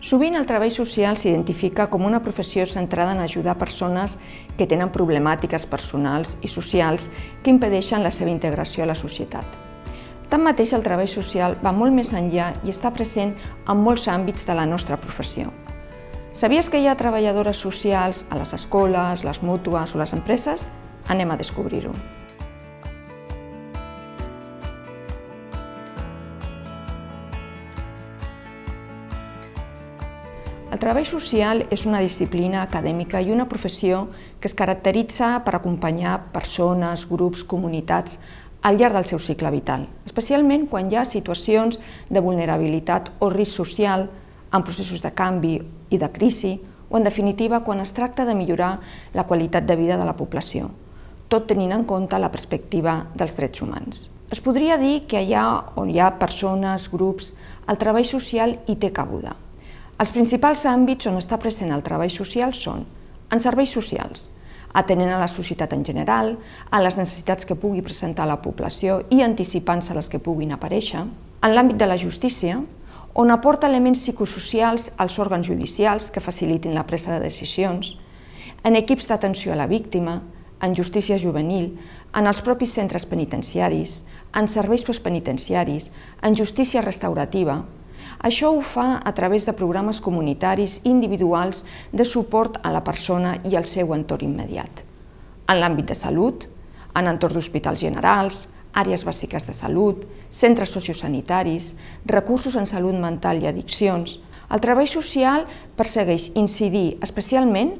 Sovint el treball social s'identifica com una professió centrada en ajudar persones que tenen problemàtiques personals i socials que impedeixen la seva integració a la societat. Tanmateix, el treball social va molt més enllà i està present en molts àmbits de la nostra professió. Sabies que hi ha treballadores socials a les escoles, les mútues o les empreses? Anem a descobrir-ho. El treball social és una disciplina acadèmica i una professió que es caracteritza per acompanyar persones, grups, comunitats al llarg del seu cicle vital, especialment quan hi ha situacions de vulnerabilitat o risc social en processos de canvi i de crisi o, en definitiva, quan es tracta de millorar la qualitat de vida de la població, tot tenint en compte la perspectiva dels drets humans. Es podria dir que allà on hi ha persones, grups, el treball social hi té cabuda. Els principals àmbits on està present el treball social són en serveis socials, atenent a la societat en general, a les necessitats que pugui presentar la població i anticipant-se a les que puguin aparèixer, en l'àmbit de la justícia, on aporta elements psicosocials als òrgans judicials que facilitin la presa de decisions, en equips d'atenció a la víctima, en justícia juvenil, en els propis centres penitenciaris, en serveis postpenitenciaris, en justícia restaurativa, això ho fa a través de programes comunitaris individuals de suport a la persona i al seu entorn immediat. En l'àmbit de salut, en entorn d'hospitals generals, àrees bàsiques de salut, centres sociosanitaris, recursos en salut mental i addiccions, el treball social persegueix incidir especialment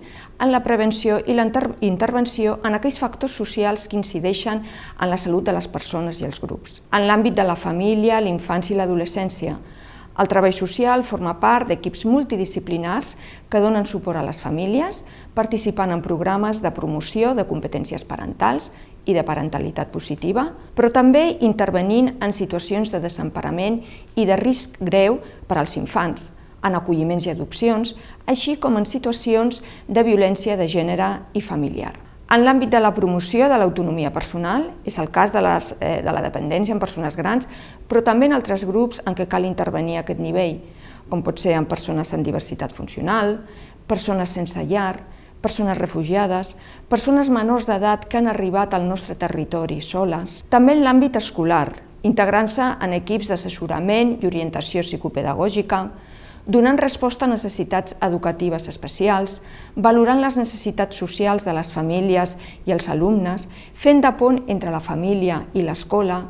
en la prevenció i la intervenció en aquells factors socials que incideixen en la salut de les persones i els grups. En l'àmbit de la família, l'infància i l'adolescència, el treball social forma part d'equips multidisciplinars que donen suport a les famílies, participant en programes de promoció de competències parentals i de parentalitat positiva, però també intervenint en situacions de desemparament i de risc greu per als infants, en acolliments i adopcions, així com en situacions de violència de gènere i familiar. En l'àmbit de la promoció de l'autonomia personal, és el cas de, les, eh, de la dependència en persones grans, però també en altres grups en què cal intervenir a aquest nivell, com pot ser en persones amb diversitat funcional, persones sense llar, persones refugiades, persones menors d'edat que han arribat al nostre territori soles. També en l'àmbit escolar, integrant-se en equips d'assessorament i orientació psicopedagògica, donant resposta a necessitats educatives especials, valorant les necessitats socials de les famílies i els alumnes, fent de pont entre la família i l'escola,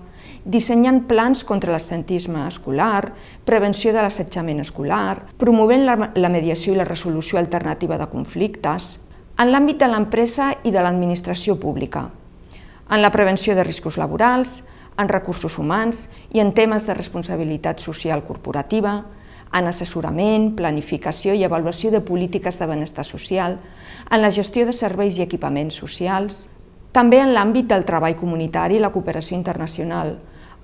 dissenyant plans contra l'assentisme escolar, prevenció de l'assetjament escolar, promovent la, la mediació i la resolució alternativa de conflictes, en l'àmbit de l'empresa i de l'administració pública, en la prevenció de riscos laborals, en recursos humans i en temes de responsabilitat social corporativa, en assessorament, planificació i avaluació de polítiques de benestar social, en la gestió de serveis i equipaments socials, també en l'àmbit del treball comunitari i la cooperació internacional,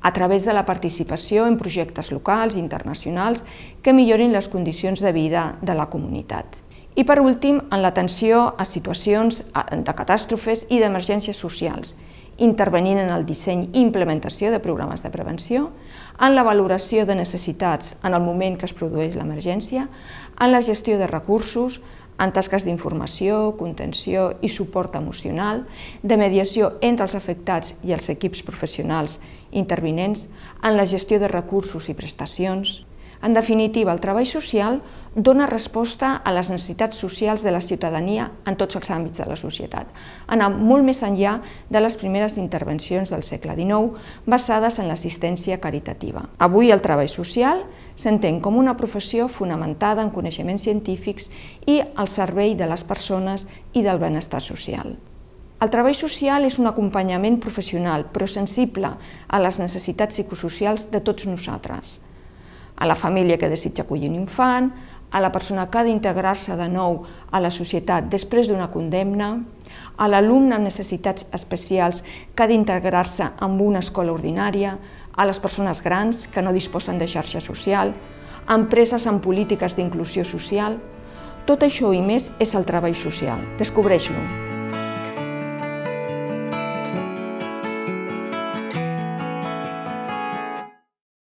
a través de la participació en projectes locals i internacionals que millorin les condicions de vida de la comunitat. I per últim, en l'atenció a situacions de catàstrofes i d'emergències socials, intervenint en el disseny i implementació de programes de prevenció, en la valoració de necessitats en el moment que es produeix l'emergència, en la gestió de recursos, en tasques d'informació, contenció i suport emocional, de mediació entre els afectats i els equips professionals intervinents, en la gestió de recursos i prestacions, en definitiva, el treball social dona resposta a les necessitats socials de la ciutadania en tots els àmbits de la societat, anant molt més enllà de les primeres intervencions del segle XIX basades en l'assistència caritativa. Avui el treball social s'entén com una professió fonamentada en coneixements científics i al servei de les persones i del benestar social. El treball social és un acompanyament professional, però sensible a les necessitats psicosocials de tots nosaltres a la família que desitja acollir un infant, a la persona que ha d'integrar-se de nou a la societat després d'una condemna, a l'alumne amb necessitats especials que ha d'integrar-se en una escola ordinària, a les persones grans que no disposen de xarxa social, a empreses amb polítiques d'inclusió social. Tot això i més és el treball social. Descobreix-lo.